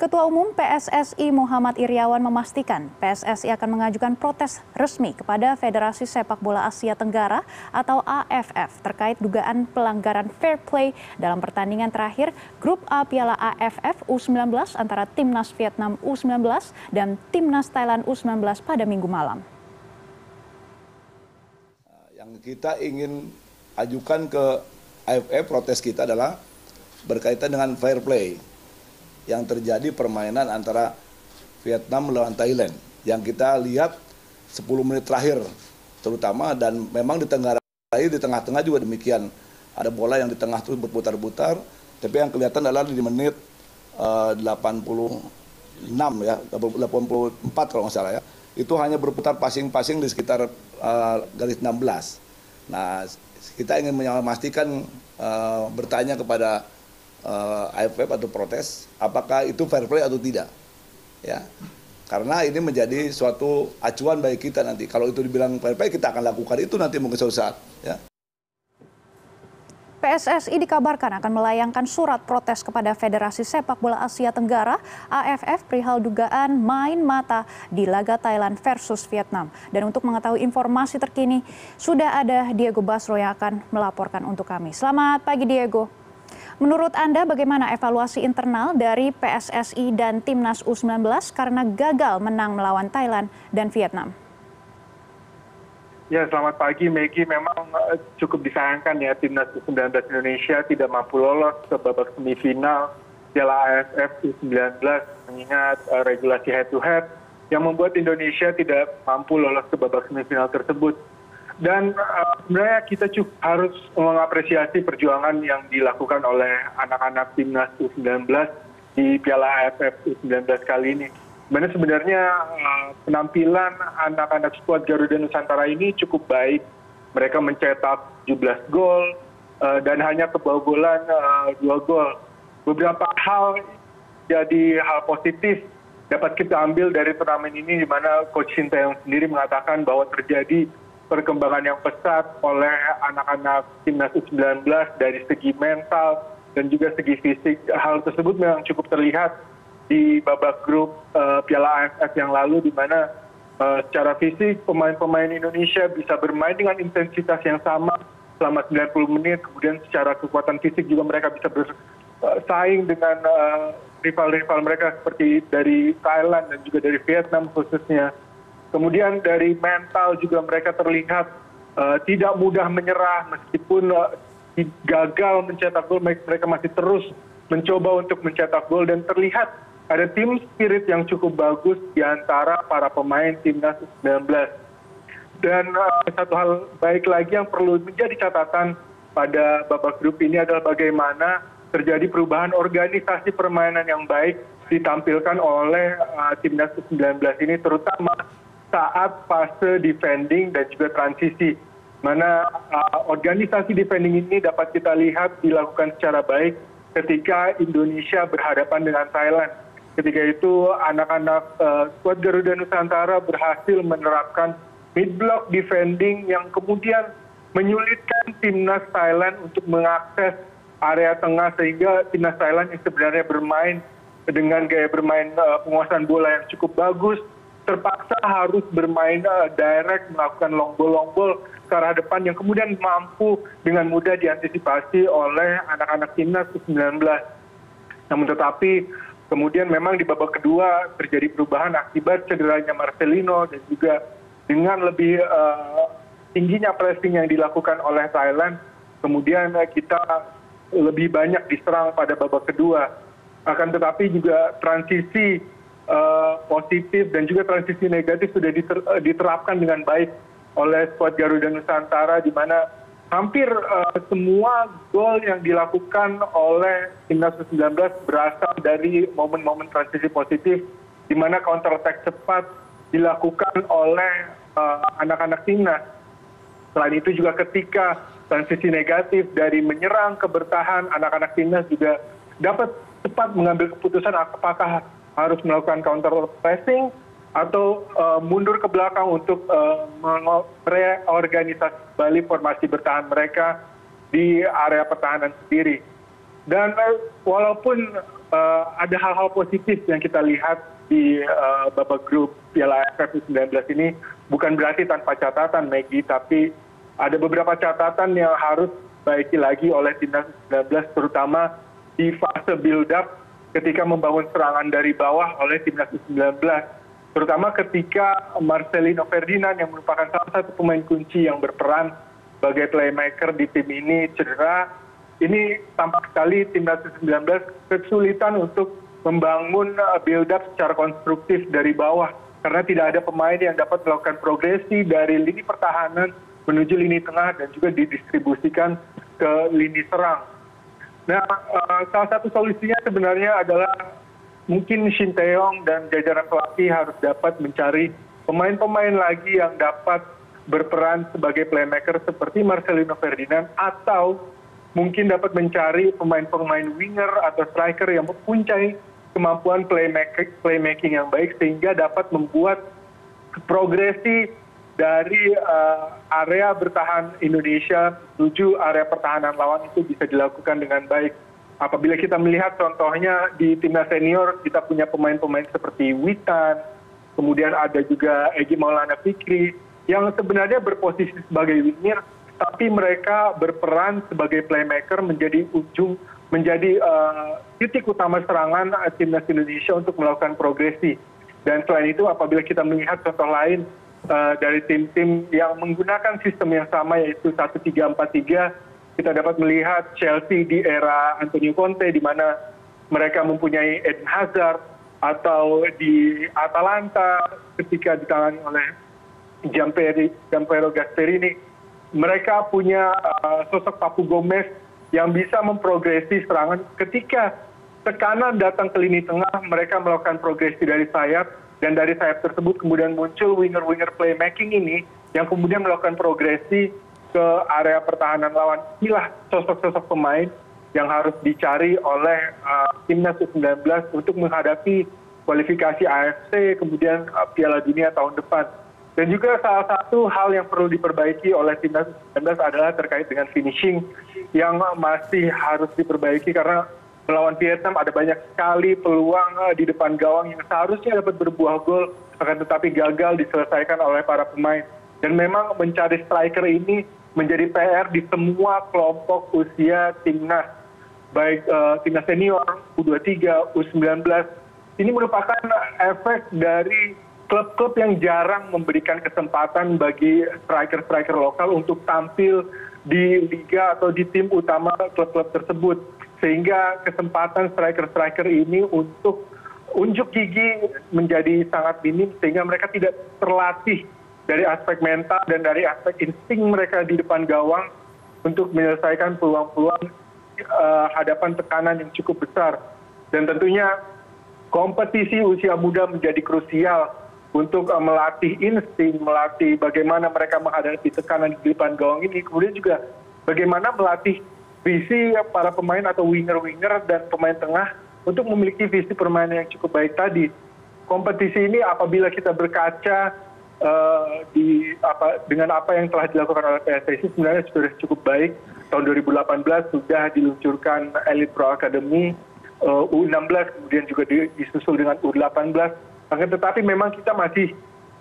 Ketua Umum PSSI Muhammad Iriawan memastikan PSSI akan mengajukan protes resmi kepada Federasi Sepak Bola Asia Tenggara atau AFF terkait dugaan pelanggaran fair play dalam pertandingan terakhir Grup A Piala AFF U19 antara Timnas Vietnam U19 dan Timnas Thailand U19 pada minggu malam. Yang kita ingin ajukan ke AFF protes kita adalah berkaitan dengan fair play yang terjadi permainan antara Vietnam melawan Thailand. Yang kita lihat 10 menit terakhir terutama dan memang di Tenggara di tengah-tengah juga demikian. Ada bola yang di tengah terus berputar-putar tapi yang kelihatan adalah di menit uh, 86 ya 84 kalau nggak salah ya. Itu hanya berputar passing-passing di sekitar uh, garis 16 nah kita ingin memastikan uh, bertanya kepada uh, AFF atau protes apakah itu fair play atau tidak ya karena ini menjadi suatu acuan bagi kita nanti kalau itu dibilang fair play kita akan lakukan itu nanti mungkin suatu saat ya PSSI dikabarkan akan melayangkan surat protes kepada Federasi Sepak Bola Asia Tenggara AFF perihal dugaan main mata di laga Thailand versus Vietnam. Dan untuk mengetahui informasi terkini, sudah ada Diego Basro yang akan melaporkan untuk kami. Selamat pagi Diego. Menurut Anda bagaimana evaluasi internal dari PSSI dan Timnas U19 karena gagal menang melawan Thailand dan Vietnam? Ya, selamat pagi Maggie. Memang eh, cukup disayangkan ya Timnas U19 Indonesia tidak mampu lolos ke babak semifinal Piala AFF U19 mengingat uh, regulasi head to head yang membuat Indonesia tidak mampu lolos ke babak semifinal tersebut dan uh, sebenarnya kita harus mengapresiasi perjuangan yang dilakukan oleh anak-anak timnas U19 di Piala AFF U19 kali ini. Mana sebenarnya uh, penampilan anak-anak skuad Garuda Nusantara ini cukup baik. Mereka mencetak 17 gol uh, dan hanya kebobolan 2 gol. Beberapa hal jadi hal positif dapat kita ambil dari turnamen ini di mana coach Sinteyong sendiri mengatakan bahwa terjadi perkembangan yang pesat oleh anak-anak timnas U19 dari segi mental dan juga segi fisik. Hal tersebut memang cukup terlihat di babak grup uh, Piala AFF yang lalu di mana uh, secara fisik pemain-pemain Indonesia bisa bermain dengan intensitas yang sama selama 90 menit. Kemudian secara kekuatan fisik juga mereka bisa bersaing dengan rival-rival mereka seperti dari Thailand dan juga dari Vietnam khususnya kemudian dari mental juga mereka terlihat uh, tidak mudah menyerah meskipun uh, gagal mencetak gol mereka masih terus mencoba untuk mencetak gol dan terlihat ada tim spirit yang cukup bagus di antara para pemain timnas U19 dan uh, satu hal baik lagi yang perlu menjadi catatan pada babak grup ini adalah bagaimana terjadi perubahan organisasi permainan yang baik ditampilkan oleh uh, timnas U19 ini terutama saat fase defending dan juga transisi mana uh, organisasi defending ini dapat kita lihat dilakukan secara baik ketika Indonesia berhadapan dengan Thailand. Ketika itu anak-anak uh, skuad Garuda Nusantara berhasil menerapkan mid block defending yang kemudian menyulitkan timnas Thailand untuk mengakses area tengah sehingga timnas Thailand yang sebenarnya bermain dengan gaya bermain uh, penguasaan bola yang cukup bagus terpaksa harus bermain uh, direct melakukan long ball long ball ke arah depan yang kemudian mampu dengan mudah diantisipasi oleh anak-anak timnas U19. Namun tetapi kemudian memang di babak kedua terjadi perubahan akibat cederanya Marcelino dan juga dengan lebih uh, tingginya pressing yang dilakukan oleh Thailand, kemudian uh, kita lebih banyak diserang pada babak kedua. Akan tetapi juga transisi Eh, positif dan juga transisi negatif sudah eh, diterapkan dengan baik oleh skuad Garuda Nusantara di mana hampir uh, semua gol yang dilakukan oleh timnas U19 berasal dari momen-momen transisi positif di mana counter attack cepat dilakukan oleh anak-anak uh, timnas. Selain itu juga ketika transisi negatif dari menyerang ke bertahan anak-anak timnas juga dapat cepat mengambil keputusan apakah harus melakukan counter pressing atau uh, mundur ke belakang untuk uh, mereorganisasi kembali formasi bertahan mereka di area pertahanan sendiri. Dan uh, walaupun ada hal-hal positif yang kita lihat di babak grup Piala AFF U19 ini bukan berarti tanpa catatan Maggie, tapi ada beberapa catatan yang harus baiki lagi oleh timnas U19 terutama di fase build up ketika membangun serangan dari bawah oleh timnas U19 terutama ketika Marcelino Ferdinand yang merupakan salah satu pemain kunci yang berperan sebagai playmaker di tim ini cedera ini tampak sekali timnas U19 kesulitan untuk membangun uh, build up secara konstruktif dari bawah karena tidak ada pemain yang dapat melakukan progresi dari lini pertahanan menuju lini tengah dan juga didistribusikan ke lini serang. Nah, uh, salah satu solusinya sebenarnya adalah mungkin Shin Taeyong dan jajaran pelatih harus dapat mencari pemain-pemain lagi yang dapat berperan sebagai playmaker seperti Marcelino Ferdinand atau mungkin dapat mencari pemain-pemain winger atau striker yang mempunyai kemampuan playmaking yang baik sehingga dapat membuat progresi dari uh, area bertahan Indonesia menuju area pertahanan lawan itu bisa dilakukan dengan baik. Apabila kita melihat contohnya di timnas senior kita punya pemain-pemain seperti Witan, kemudian ada juga Egi Maulana Fikri yang sebenarnya berposisi sebagai winger tapi mereka berperan sebagai playmaker menjadi ujung menjadi uh, titik utama serangan timnas Indonesia untuk melakukan progresi. Dan selain itu apabila kita melihat contoh lain uh, dari tim-tim yang menggunakan sistem yang sama yaitu 1-3-4-3, kita dapat melihat Chelsea di era Antonio Conte di mana mereka mempunyai Eden Hazard atau di Atalanta ketika ditangani oleh Gianpiero Gasperini. Mereka punya uh, sosok Papu Gomez yang bisa memprogresi serangan. Ketika tekanan datang ke lini tengah mereka melakukan progresi dari sayap dan dari sayap tersebut kemudian muncul winger-winger playmaking ini yang kemudian melakukan progresi ke area pertahanan lawan. Inilah sosok-sosok pemain yang harus dicari oleh uh, timnas U19 untuk menghadapi kualifikasi AFC kemudian uh, Piala Dunia tahun depan. Dan juga salah satu hal yang perlu diperbaiki oleh timnas U19 adalah terkait dengan finishing yang masih harus diperbaiki karena melawan Vietnam ada banyak sekali peluang eh, di depan gawang yang seharusnya dapat berbuah gol akan tetapi gagal diselesaikan oleh para pemain. Dan memang mencari striker ini menjadi PR di semua kelompok usia timnas baik uh, timnas senior, U23, U19. Ini merupakan efek dari klub klub yang jarang memberikan kesempatan bagi striker striker lokal untuk tampil di liga atau di tim utama klub klub tersebut sehingga kesempatan striker striker ini untuk unjuk gigi menjadi sangat minim sehingga mereka tidak terlatih dari aspek mental dan dari aspek insting mereka di depan gawang untuk menyelesaikan peluang-peluang uh, hadapan tekanan yang cukup besar. Dan tentunya kompetisi usia muda menjadi krusial untuk uh, melatih insting, melatih bagaimana mereka menghadapi tekanan di depan gawang ini, kemudian juga bagaimana melatih visi para pemain atau winger-winger dan pemain tengah untuk memiliki visi permainan yang cukup baik tadi. Kompetisi ini apabila kita berkaca uh, di apa dengan apa yang telah dilakukan oleh PSSI sebenarnya sudah cukup baik. Tahun 2018 sudah diluncurkan Elite Pro Academy uh, U16 kemudian juga disusul dengan U18 tetapi memang kita masih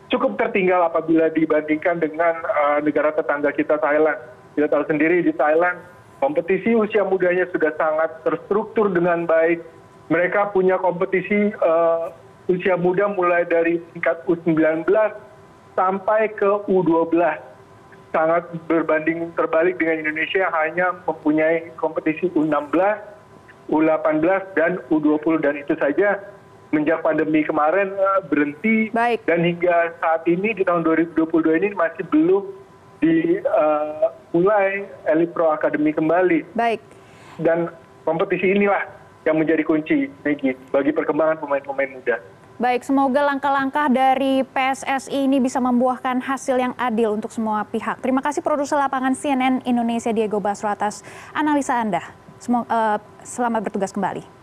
cukup tertinggal apabila dibandingkan dengan uh, negara tetangga kita Thailand. Kita tahu sendiri di Thailand kompetisi usia mudanya sudah sangat terstruktur dengan baik. Mereka punya kompetisi uh, usia muda mulai dari tingkat U19 sampai ke U12. Sangat berbanding terbalik dengan Indonesia hanya mempunyai kompetisi U16, U18 dan U20 dan itu saja menjak pandemi kemarin eh, berhenti Baik. dan hingga saat ini di tahun 2022 ini masih belum dimulai uh, Elite Pro Academy kembali. Baik. Dan kompetisi inilah yang menjadi kunci Maggie, bagi perkembangan pemain-pemain muda. Baik, semoga langkah-langkah dari PSSI ini bisa membuahkan hasil yang adil untuk semua pihak. Terima kasih produser lapangan CNN Indonesia Diego Basro atas analisa Anda. Semoga, uh, selamat bertugas kembali.